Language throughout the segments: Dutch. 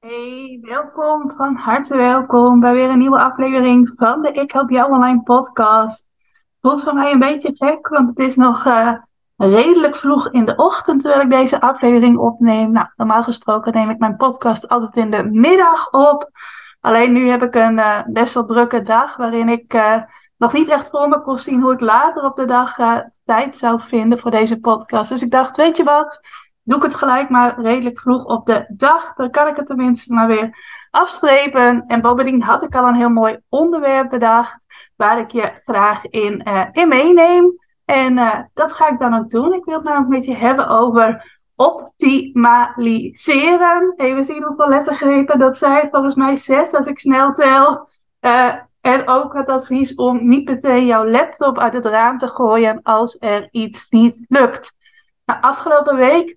Hey, welkom, van harte welkom bij weer een nieuwe aflevering van de Ik Help Jou Online podcast. Voelt voor mij een beetje gek, want het is nog uh, redelijk vroeg in de ochtend terwijl ik deze aflevering opneem. Nou, normaal gesproken neem ik mijn podcast altijd in de middag op. Alleen nu heb ik een uh, best wel drukke dag waarin ik uh, nog niet echt voor me kon zien hoe ik later op de dag tijd zou vinden voor deze podcast. Dus ik dacht, weet je wat? Doe ik het gelijk maar redelijk vroeg op de dag. Dan kan ik het tenminste maar weer afstrepen. En bovendien had ik al een heel mooi onderwerp bedacht. Waar ik je graag in, uh, in meeneem. En uh, dat ga ik dan ook doen. Ik wil het namelijk met je hebben over optimaliseren. Even zien hoeveel lettergrepen dat zijn. Volgens mij zes als ik snel tel. Uh, en ook het advies om niet meteen jouw laptop uit het raam te gooien als er iets niet lukt. Nou, afgelopen week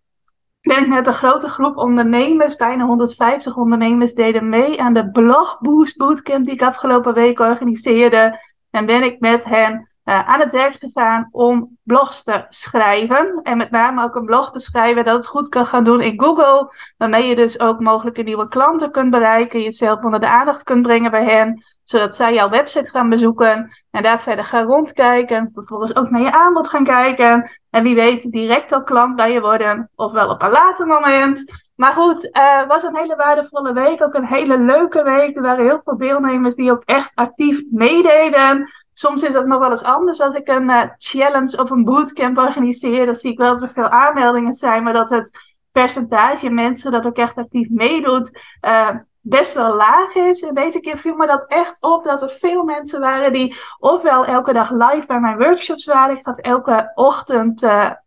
ben ik met een grote groep ondernemers, bijna 150 ondernemers, deden mee aan de Blog Boost Bootcamp die ik afgelopen week organiseerde. En ben ik met hen uh, aan het werk gegaan om blogs te schrijven. En met name ook een blog te schrijven dat het goed kan gaan doen in Google. Waarmee je dus ook mogelijke nieuwe klanten kunt bereiken. Jezelf onder de aandacht kunt brengen bij hen. Zodat zij jouw website gaan bezoeken. En daar verder gaan rondkijken. Vervolgens ook naar je aanbod gaan kijken. En wie weet direct al klant bij je worden. Ofwel op een later moment. Maar goed, het uh, was een hele waardevolle week. Ook een hele leuke week. Er waren heel veel deelnemers die ook echt actief meededen. Soms is het nog wel eens anders als ik een uh, challenge of een bootcamp organiseer. Dan zie ik wel dat er veel aanmeldingen zijn, maar dat het percentage mensen dat ook echt actief meedoet uh, best wel laag is. En deze keer viel me dat echt op dat er veel mensen waren die ofwel elke dag live bij mijn workshops waren. Ik had elke ochtend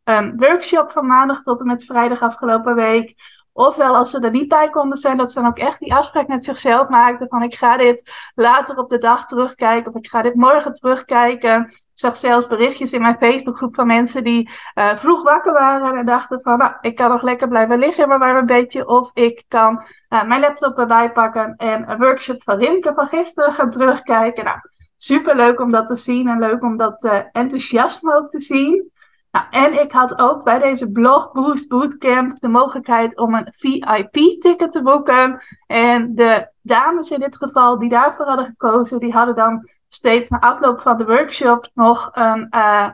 een workshop van maandag tot en met vrijdag afgelopen week. Ofwel als ze er niet bij konden zijn, dat ze dan ook echt die afspraak met zichzelf maakten van ik ga dit later op de dag terugkijken of ik ga dit morgen terugkijken. Ik zag zelfs berichtjes in mijn Facebookgroep van mensen die uh, vroeg wakker waren en dachten van nou, ik kan nog lekker blijven liggen maar, maar een beetje of ik kan uh, mijn laptop erbij pakken en een workshop van Rimke van gisteren gaan terugkijken. Nou, super leuk om dat te zien en leuk om dat uh, enthousiasme ook te zien. Nou, en ik had ook bij deze Blog Boost Bootcamp de mogelijkheid om een VIP-ticket te boeken. En de dames in dit geval die daarvoor hadden gekozen, die hadden dan steeds na afloop van de workshop nog een uh,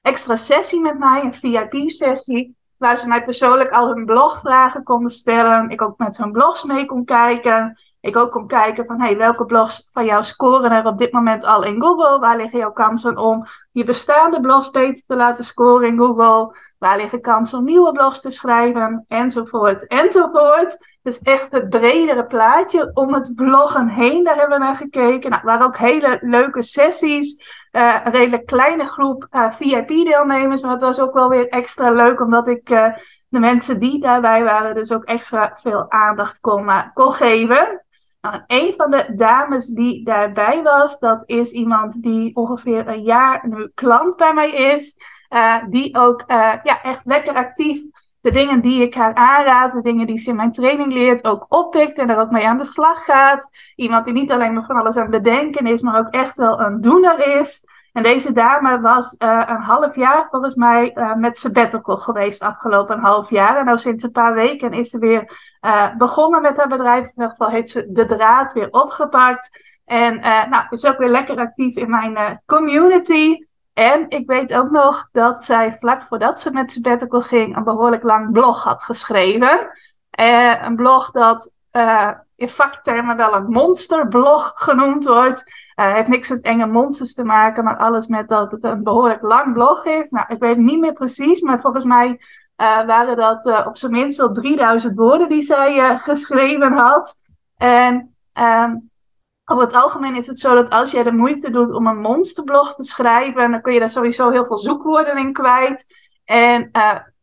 extra sessie met mij, een VIP-sessie. Waar ze mij persoonlijk al hun blogvragen konden stellen. Ik ook met hun blogs mee kon kijken. Ik ook kon kijken van hey, welke blogs van jou scoren er op dit moment al in Google? Waar liggen jouw kansen om je bestaande blogs beter te laten scoren in Google? Waar liggen kansen om nieuwe blogs te schrijven? Enzovoort, enzovoort. Dus echt het bredere plaatje om het bloggen heen, daar hebben we naar gekeken. Nou, waren ook hele leuke sessies. Uh, een redelijk kleine groep uh, VIP-deelnemers, maar het was ook wel weer extra leuk omdat ik uh, de mensen die daarbij waren dus ook extra veel aandacht kon, kon geven. Een van de dames die daarbij was, dat is iemand die ongeveer een jaar nu klant bij mij is. Uh, die ook uh, ja, echt lekker actief de dingen die ik haar aanraad, de dingen die ze in mijn training leert, ook oppikt en er ook mee aan de slag gaat. Iemand die niet alleen maar van alles aan het bedenken is, maar ook echt wel een doener is. En deze dame was uh, een half jaar volgens mij uh, met sabbatical geweest afgelopen half jaar. En nou sinds een paar weken is ze weer uh, begonnen met haar bedrijf. In ieder geval heeft ze de draad weer opgepakt. En nou, is ook weer lekker actief in mijn community. En ik weet ook nog dat zij vlak voordat ze met sabbatical ging een behoorlijk lang blog had geschreven. een blog dat in vaktermen wel een monsterblog genoemd wordt. Het uh, heeft niks met enge monsters te maken, maar alles met dat het een behoorlijk lang blog is. Nou, ik weet niet meer precies, maar volgens mij uh, waren dat uh, op zijn minst al 3000 woorden die zij geschreven had. En um, over het algemeen is het zo dat als jij de moeite doet om een monsterblog te schrijven, dan kun je daar sowieso heel veel zoekwoorden in kwijt. En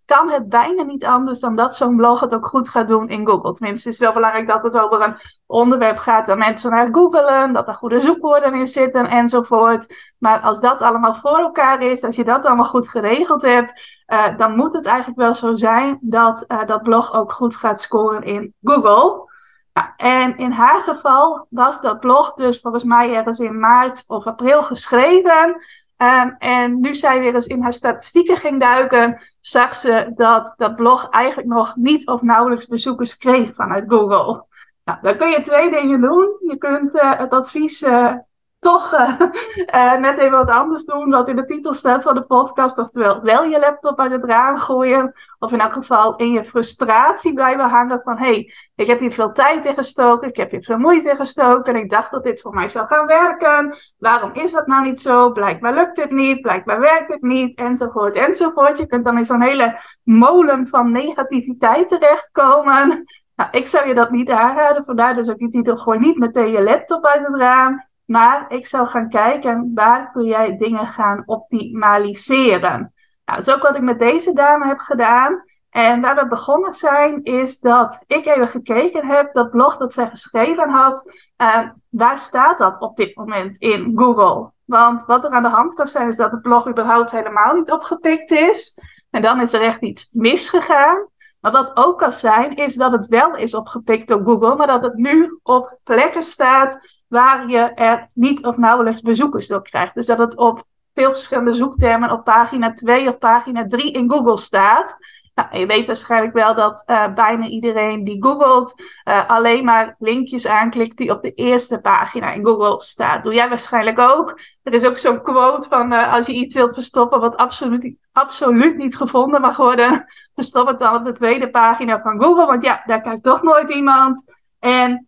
kan het bijna niet anders dan dat zo'n blog het ook goed gaat doen in Google. Tenminste, het is wel belangrijk dat het over een onderwerp gaat dat mensen naar googelen, dat er goede zoekwoorden in zitten enzovoort. Maar als dat allemaal voor elkaar is, als je dat allemaal goed geregeld hebt, uh, dan moet het eigenlijk wel zo zijn dat uh, dat blog ook goed gaat scoren in Google. Nou, en in haar geval was dat blog dus volgens mij ergens in maart of april geschreven. Um, en nu zij weer eens in haar statistieken ging duiken, zag ze dat dat blog eigenlijk nog niet of nauwelijks bezoekers kreeg vanuit Google. Nou, dan kun je twee dingen doen. Je kunt uh, het advies uh, toch uh, net even wat anders doen, wat in de titel staat van de podcast. Oftewel, wel je laptop uit het raam gooien. Of in elk geval in je frustratie blijven hangen van... hé, hey, ik heb hier veel tijd in gestoken, ik heb hier veel moeite in gestoken... en ik dacht dat dit voor mij zou gaan werken. Waarom is dat nou niet zo? Blijkbaar lukt dit niet, blijkbaar werkt het niet, enzovoort, enzovoort. Je kunt dan in zo'n hele molen van negativiteit terechtkomen... Nou, ik zou je dat niet aanraden, vandaar dus ook die titel gewoon niet meteen je laptop uit het raam. Maar ik zou gaan kijken waar kun jij dingen gaan optimaliseren. Nou, dat is ook wat ik met deze dame heb gedaan. En waar we begonnen zijn, is dat ik even gekeken heb, dat blog dat zij geschreven had, uh, waar staat dat op dit moment in Google? Want wat er aan de hand kan zijn, is dat het blog überhaupt helemaal niet opgepikt is. En dan is er echt iets misgegaan. Maar wat ook kan zijn, is dat het wel is opgepikt door Google, maar dat het nu op plekken staat waar je er niet of nauwelijks bezoekers door krijgt. Dus dat het op veel verschillende zoektermen op pagina 2 of pagina 3 in Google staat. Nou, je weet waarschijnlijk wel dat uh, bijna iedereen die googelt uh, alleen maar linkjes aanklikt die op de eerste pagina in Google staat. Doe jij waarschijnlijk ook. Er is ook zo'n quote van uh, als je iets wilt verstoppen wat absoluut, absoluut niet gevonden mag worden, verstop het dan op de tweede pagina van Google. Want ja, daar kijkt toch nooit iemand. En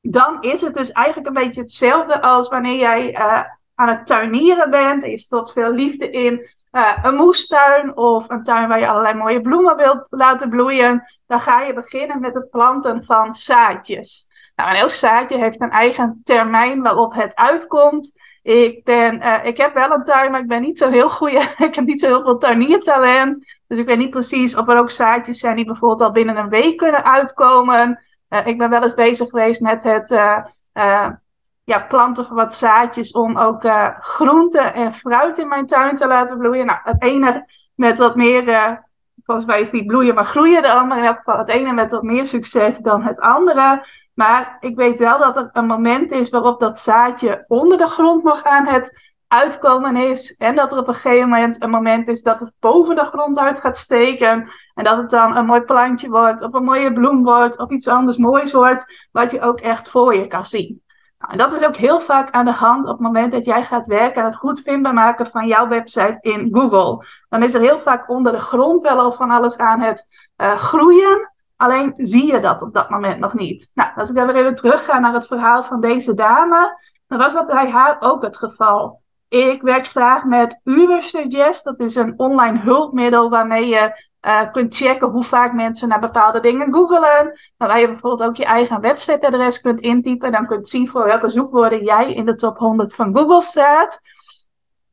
dan is het dus eigenlijk een beetje hetzelfde als wanneer jij uh, aan het tuinieren bent en je stopt veel liefde in uh, een moestuin of een tuin waar je allerlei mooie bloemen wilt laten bloeien. Dan ga je beginnen met het planten van zaadjes. Nou, en elk zaadje heeft een eigen termijn waarop het uitkomt. Ik, ben, uh, ik heb wel een tuin, maar ik ben niet zo heel goed. ik heb niet zo heel veel tuiniertalent. Dus ik weet niet precies of er ook zaadjes zijn die bijvoorbeeld al binnen een week kunnen uitkomen. Uh, ik ben wel eens bezig geweest met het uh, uh, ja, planten van wat zaadjes om ook groenten en fruit in mijn tuin te laten bloeien. Nou, het ene met wat meer, volgens mij is die bloeien maar groeien, de andere in elk geval het ene met wat meer succes dan het andere. Maar ik weet wel dat er een moment is waarop dat zaadje onder de grond nog aan het uitkomen is. En dat er op een gegeven moment een moment is dat het boven de grond uit gaat steken. En dat het dan een mooi plantje wordt, of een mooie bloem wordt, of iets anders moois wordt, wat je ook echt voor je kan zien. Nou, en dat is ook heel vaak aan de hand op het moment dat jij gaat werken aan het goed vindbaar maken van jouw website in Google. Dan is er heel vaak onder de grond wel al van alles aan het uh, groeien. Alleen zie je dat op dat moment nog niet. Nou, als ik dan weer even terugga naar het verhaal van deze dame, dan was dat bij haar ook het geval. Ik werk graag met Ubersuggest. Dat is een online hulpmiddel waarmee je uh, kunt checken hoe vaak mensen naar bepaalde dingen googelen. Waar je bijvoorbeeld ook je eigen websiteadres kunt intypen. En dan kunt zien voor welke zoekwoorden jij in de top 100 van Google staat.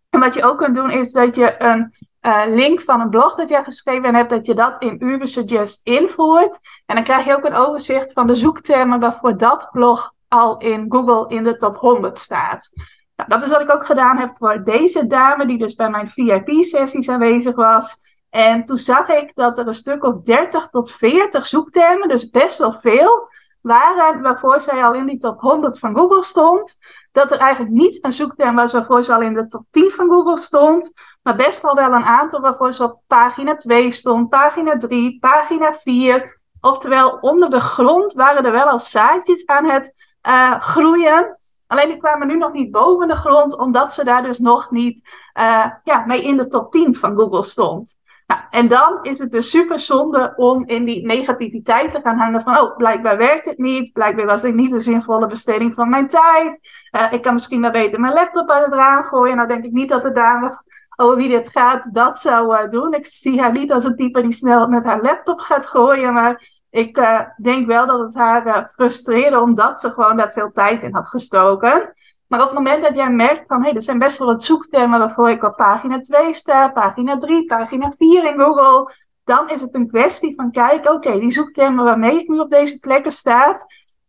En wat je ook kunt doen is dat je een uh, link van een blog dat jij geschreven hebt, dat je dat in Ubersuggest invoert. En dan krijg je ook een overzicht van de zoektermen waarvoor dat blog al in Google in de top 100 staat. Nou, dat is wat ik ook gedaan heb voor deze dame, die dus bij mijn VIP-sessies aanwezig was. En toen zag ik dat er een stuk of 30 tot 40 zoektermen, dus best wel veel, waren waarvoor zij al in die top 100 van Google stond. Dat er eigenlijk niet een zoekterm was waarvoor ze al in de top 10 van Google stond, maar best al wel een aantal waarvoor ze op pagina 2 stond, pagina 3, pagina 4. Oftewel, onder de grond waren er wel al zaadjes aan het uh, groeien. Alleen die kwamen nu nog niet boven de grond, omdat ze daar dus nog niet uh, ja, mee in de top 10 van Google stond. Nou, en dan is het dus super zonde om in die negativiteit te gaan hangen van, oh, blijkbaar werkt het niet, blijkbaar was dit niet een zinvolle besteding van mijn tijd, uh, ik kan misschien maar beter mijn laptop uit het raam gooien. Nou denk ik niet dat de dame over wie dit gaat dat zou uh, doen. Ik zie haar niet als een type die snel met haar laptop gaat gooien, maar ik uh, denk wel dat het haar uh, frustreerde omdat ze gewoon daar veel tijd in had gestoken. Maar op het moment dat jij merkt van, hé, hey, er zijn best wel wat zoektermen waarvoor ik op pagina 2 sta, pagina 3, pagina 4 in Google, dan is het een kwestie van kijken, oké, die zoektermen waarmee ik nu op deze plekken sta,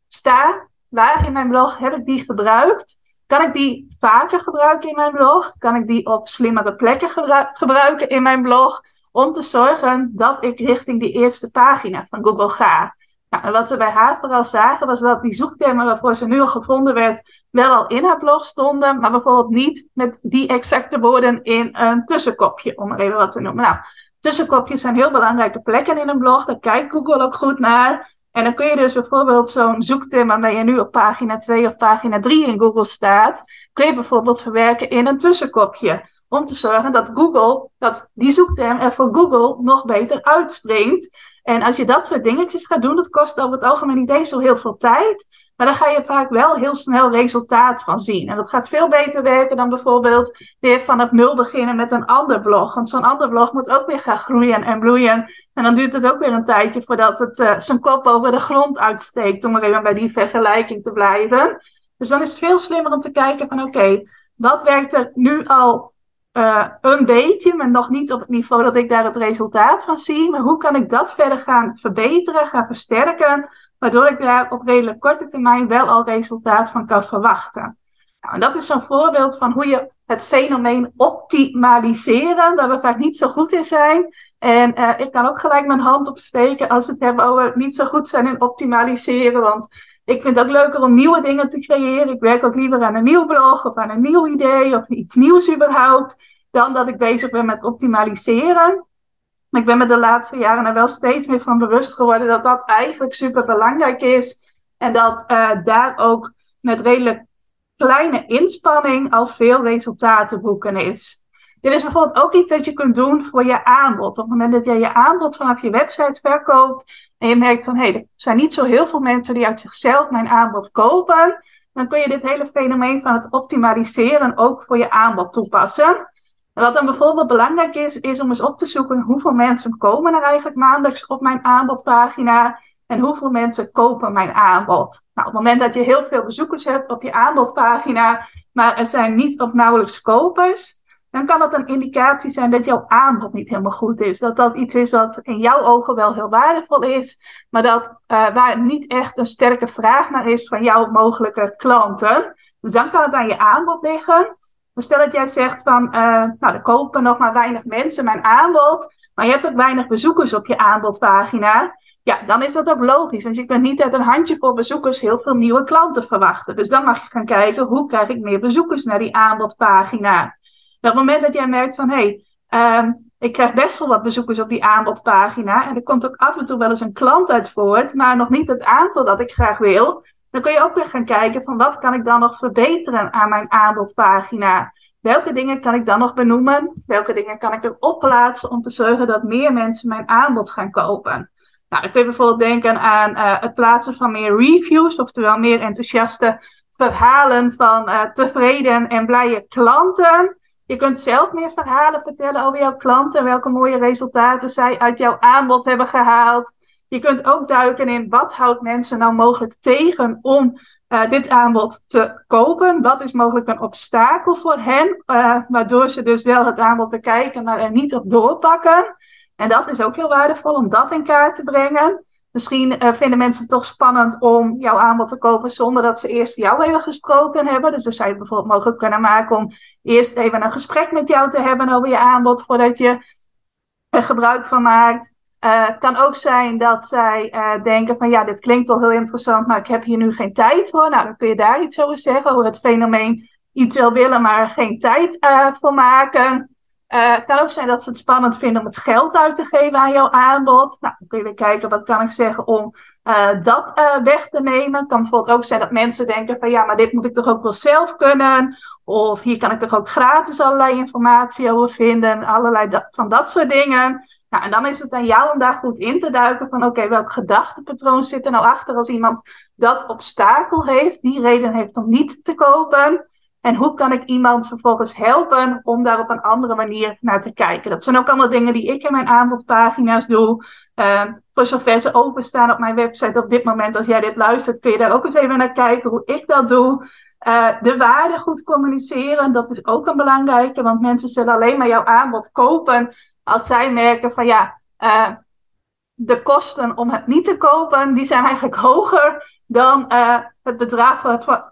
sta, waar in mijn blog heb ik die gebruikt? Kan ik die vaker gebruiken in mijn blog? Kan ik die op slimmere plekken gebruiken in mijn blog? Om te zorgen dat ik richting die eerste pagina van Google ga. Nou, en wat we bij haar vooral zagen was dat die zoektermen waarvoor ze nu al gevonden werd, wel al in haar blog stonden, maar bijvoorbeeld niet met die exacte woorden in een tussenkopje, om er even wat te noemen. Nou, tussenkopjes zijn heel belangrijke plekken in een blog, daar kijkt Google ook goed naar. En dan kun je dus bijvoorbeeld zo'n zoekterm waarmee je nu op pagina 2 of pagina 3 in Google staat, kun je bijvoorbeeld verwerken in een tussenkopje. Om te zorgen dat Google, dat die zoekterm er voor Google nog beter uitspringt. En als je dat soort dingetjes gaat doen, dat kost over het algemeen niet eens zo heel veel tijd. Maar dan ga je vaak wel heel snel resultaat van zien. En dat gaat veel beter werken dan bijvoorbeeld weer vanaf nul beginnen met een ander blog. Want zo'n ander blog moet ook weer gaan groeien en bloeien. En dan duurt het ook weer een tijdje voordat het uh, zijn kop over de grond uitsteekt. Om er even bij die vergelijking te blijven. Dus dan is het veel slimmer om te kijken van oké, wat werkt er nu al uh, een beetje, maar nog niet op het niveau dat ik daar het resultaat van zie. Maar hoe kan ik dat verder gaan verbeteren, gaan versterken, waardoor ik daar op redelijk korte termijn wel al resultaat van kan verwachten. Nou, en dat is zo'n voorbeeld van hoe je het fenomeen optimaliseren, daar we vaak niet zo goed in zijn. En uh, ik kan ook gelijk mijn hand opsteken als we het hebben over niet zo goed zijn in optimaliseren. Want ik vind het ook leuker om nieuwe dingen te creëren. Ik werk ook liever aan een nieuw blog of aan een nieuw idee of iets nieuws überhaupt, dan dat ik bezig ben met optimaliseren. Ik ben me de laatste jaren er wel steeds meer van bewust geworden dat dat eigenlijk super belangrijk is. En dat uh, daar ook met redelijk kleine inspanning al veel resultaten boeken is. Dit is bijvoorbeeld ook iets dat je kunt doen voor je aanbod. Op het moment dat jij je aanbod vanaf je website verkoopt en je merkt van hé, hey, er zijn niet zo heel veel mensen die uit zichzelf mijn aanbod kopen, dan kun je dit hele fenomeen van het optimaliseren ook voor je aanbod toepassen. En wat dan bijvoorbeeld belangrijk is, is om eens op te zoeken hoeveel mensen komen er eigenlijk maandelijks op mijn aanbodpagina en hoeveel mensen kopen mijn aanbod. Nou, op het moment dat je heel veel bezoekers hebt op je aanbodpagina, maar er zijn niet of nauwelijks kopers, dan kan dat een indicatie zijn dat jouw aanbod niet helemaal goed is. Dat dat iets is wat in jouw ogen wel heel waardevol is, maar dat uh, waar niet echt een sterke vraag naar is van jouw mogelijke klanten. Dus dan kan het aan je aanbod liggen. Maar stel dat jij zegt van, uh, nou, er kopen nog maar weinig mensen mijn aanbod, maar je hebt ook weinig bezoekers op je aanbodpagina. Ja, dan is dat ook logisch. Want je kunt niet uit een handjevol bezoekers heel veel nieuwe klanten verwachten. Dus dan mag je gaan kijken, hoe krijg ik meer bezoekers naar die aanbodpagina? Op het moment dat jij merkt van, hé, hey, um, ik krijg best wel wat bezoekers op die aanbodpagina. En er komt ook af en toe wel eens een klant uit voort, maar nog niet het aantal dat ik graag wil. Dan kun je ook weer gaan kijken van wat kan ik dan nog verbeteren aan mijn aanbodpagina. Welke dingen kan ik dan nog benoemen? Welke dingen kan ik erop plaatsen om te zorgen dat meer mensen mijn aanbod gaan kopen? Nou, dan kun je bijvoorbeeld denken aan uh, het plaatsen van meer reviews, oftewel meer enthousiaste verhalen van uh, tevreden en blije klanten. Je kunt zelf meer verhalen vertellen over jouw klanten, welke mooie resultaten zij uit jouw aanbod hebben gehaald. Je kunt ook duiken in wat houdt mensen nou mogelijk tegen om uh, dit aanbod te kopen. Wat is mogelijk een obstakel voor hen, uh, waardoor ze dus wel het aanbod bekijken, maar er niet op doorpakken. En dat is ook heel waardevol om dat in kaart te brengen. Misschien uh, vinden mensen het toch spannend om jouw aanbod te kopen zonder dat ze eerst jou even gesproken hebben. Dus dan zou je bijvoorbeeld mogelijk kunnen maken om eerst even een gesprek met jou te hebben over je aanbod voordat je er gebruik van maakt. Uh, het kan ook zijn dat zij uh, denken van ja, dit klinkt wel heel interessant, maar ik heb hier nu geen tijd voor. Nou, dan kun je daar iets over zeggen, over het fenomeen iets wil willen, maar geen tijd voor maken. Het kan ook zijn dat ze het spannend vinden om het geld uit te geven aan jouw aanbod. Nou, dan kun je kijken, wat kan ik zeggen om dat weg te nemen. Het kan bijvoorbeeld ook zijn dat mensen denken van ja, maar dit moet ik toch ook wel zelf kunnen. Of hier kan ik toch ook gratis allerlei informatie over vinden. Allerlei van dat soort dingen. Nou, en dan is het aan jou om daar goed in te duiken van oké, welk gedachtepatroon zit er nou achter als iemand dat obstakel heeft, die reden heeft om niet te kopen. En hoe kan ik iemand vervolgens helpen om daar op een andere manier naar te kijken? Dat zijn ook allemaal dingen die ik in mijn aanbodpagina's doe. Uh, voor zover ze openstaan op mijn website op dit moment, als jij dit luistert, kun je daar ook eens even naar kijken hoe ik dat doe. Uh, de waarde goed communiceren, dat is ook een belangrijke, want mensen zullen alleen maar jouw aanbod kopen als zij merken van ja, uh, de kosten om het niet te kopen, die zijn eigenlijk hoger dan uh, het bedrag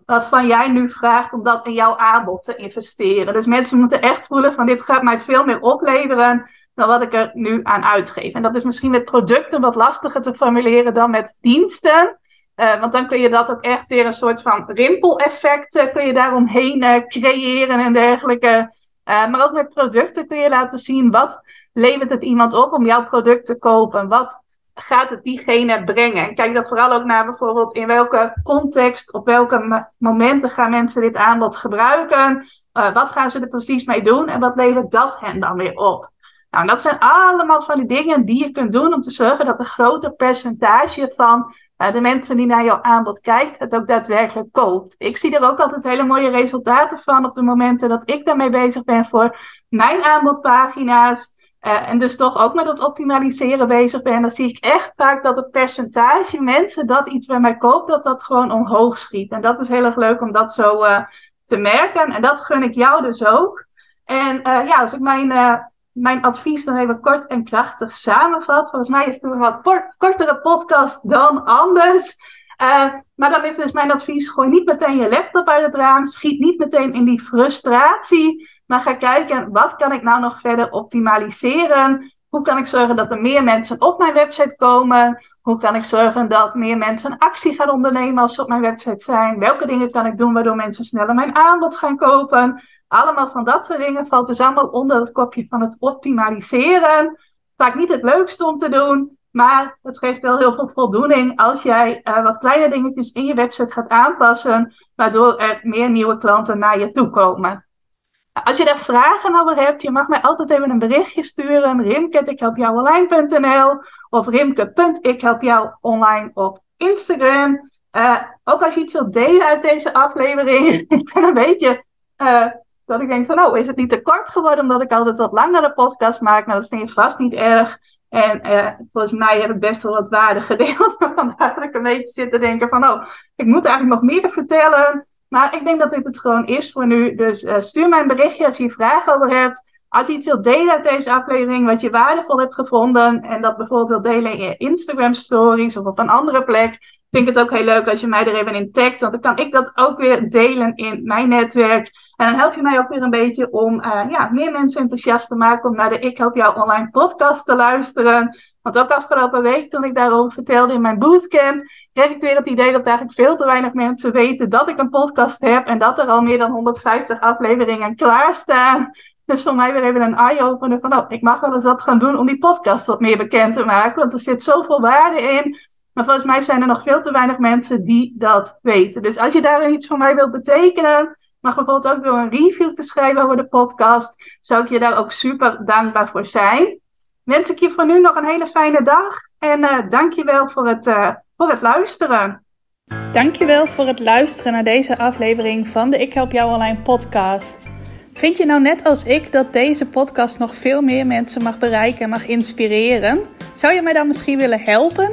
wat, van jij nu vraagt om dat in jouw aanbod te investeren. Dus mensen moeten echt voelen van dit gaat mij veel meer opleveren dan wat ik er nu aan uitgeef. En dat is misschien met producten wat lastiger te formuleren dan met diensten. Uh, want dan kun je dat ook echt weer een soort van rimpeleffect kun je daaromheen uh, creëren en dergelijke. maar ook met producten kun je laten zien wat levert het iemand op om jouw product te kopen. Wat gaat het diegene brengen? En kijk dat vooral ook naar bijvoorbeeld in welke context, op welke momenten gaan mensen dit aanbod gebruiken? wat gaan ze er precies mee doen en wat levert dat hen dan weer op? Nou, dat zijn allemaal van die dingen die je kunt doen om te zorgen dat een groter percentage van uh, de mensen die naar jouw aanbod kijkt, het ook daadwerkelijk koopt. Ik zie er ook altijd hele mooie resultaten van op de momenten dat ik daarmee bezig ben voor mijn aanbodpagina's. Uh, en dus toch ook met het optimaliseren bezig ben. Dan zie ik echt vaak dat het percentage mensen dat iets bij mij koopt, dat dat gewoon omhoog schiet. En dat is heel erg leuk om dat zo uh, te merken. En dat gun ik jou dus ook. En ja, als ik mijn mijn advies dan even kort en krachtig samenvat. Volgens mij is het een wat kortere podcast dan anders. Uh, maar dan is dus mijn advies: gooi niet meteen je laptop uit het raam. Schiet niet meteen in die frustratie. Maar ga kijken: wat kan ik nou nog verder optimaliseren? Hoe kan ik zorgen dat er meer mensen op mijn website komen? Hoe kan ik zorgen dat meer mensen actie gaan ondernemen als ze op mijn website zijn? Welke dingen kan ik doen waardoor mensen sneller mijn aanbod gaan kopen? Allemaal van dat soort dingen valt dus allemaal onder het kopje van het optimaliseren. Vaak niet het leukste om te doen, maar het geeft wel heel veel voldoening als jij uh, wat kleine dingetjes in je website gaat aanpassen, waardoor er meer nieuwe klanten naar je toe komen. Als je daar vragen over hebt, je mag mij altijd even een berichtje sturen. Rimke.ikhelpjouonline.nl of rimke.ikhelpjouonline op Instagram. Uh, ook als je iets wilt delen uit deze aflevering. ik ben een beetje uh, dat ik denk van, oh, is het niet te kort geworden omdat ik altijd wat langere podcast maak? Nou, dat vind je vast niet erg. En uh, volgens mij heb ik best wel wat waarde gedeeld. Vandaar dat ik een beetje zit te denken van, oh, ik moet eigenlijk nog meer vertellen. Maar ik denk dat dit het gewoon is voor nu. Dus uh, stuur mij een berichtje als je vragen over hebt. Als je iets wilt delen uit deze aflevering, wat je waardevol hebt gevonden. En dat bijvoorbeeld wilt delen in je Instagram stories of op een andere plek vind ik het ook heel leuk als je mij er even in tagt. Want dan kan ik dat ook weer delen in mijn netwerk. En dan help je mij ook weer een beetje om uh, ja, meer mensen enthousiast te maken om naar de Ik Help Jou online podcast te luisteren. Want ook afgelopen week, toen ik daarover vertelde in mijn bootcamp, kreeg ik weer het idee dat eigenlijk veel te weinig mensen weten dat ik een podcast heb. En dat er al meer dan 150 afleveringen klaarstaan. Dus voor mij weer even een eye-opener van, oh, ik mag wel eens wat gaan doen om die podcast wat meer bekend te maken. Want er zit zoveel waarde in. Maar volgens mij zijn er nog veel te weinig mensen die dat weten. Dus als je daar iets voor mij wilt betekenen, mag bijvoorbeeld ook door een review te schrijven over de podcast, zou ik je daar ook super dankbaar voor zijn. Wens ik je voor nu nog een hele fijne dag en uh, dank je wel voor het, uh, voor het luisteren. Dankjewel voor het luisteren naar deze aflevering van de Ik Help Jou Online podcast. Vind je nou net als ik dat deze podcast nog veel meer mensen mag bereiken en mag inspireren? Zou je mij dan misschien willen helpen?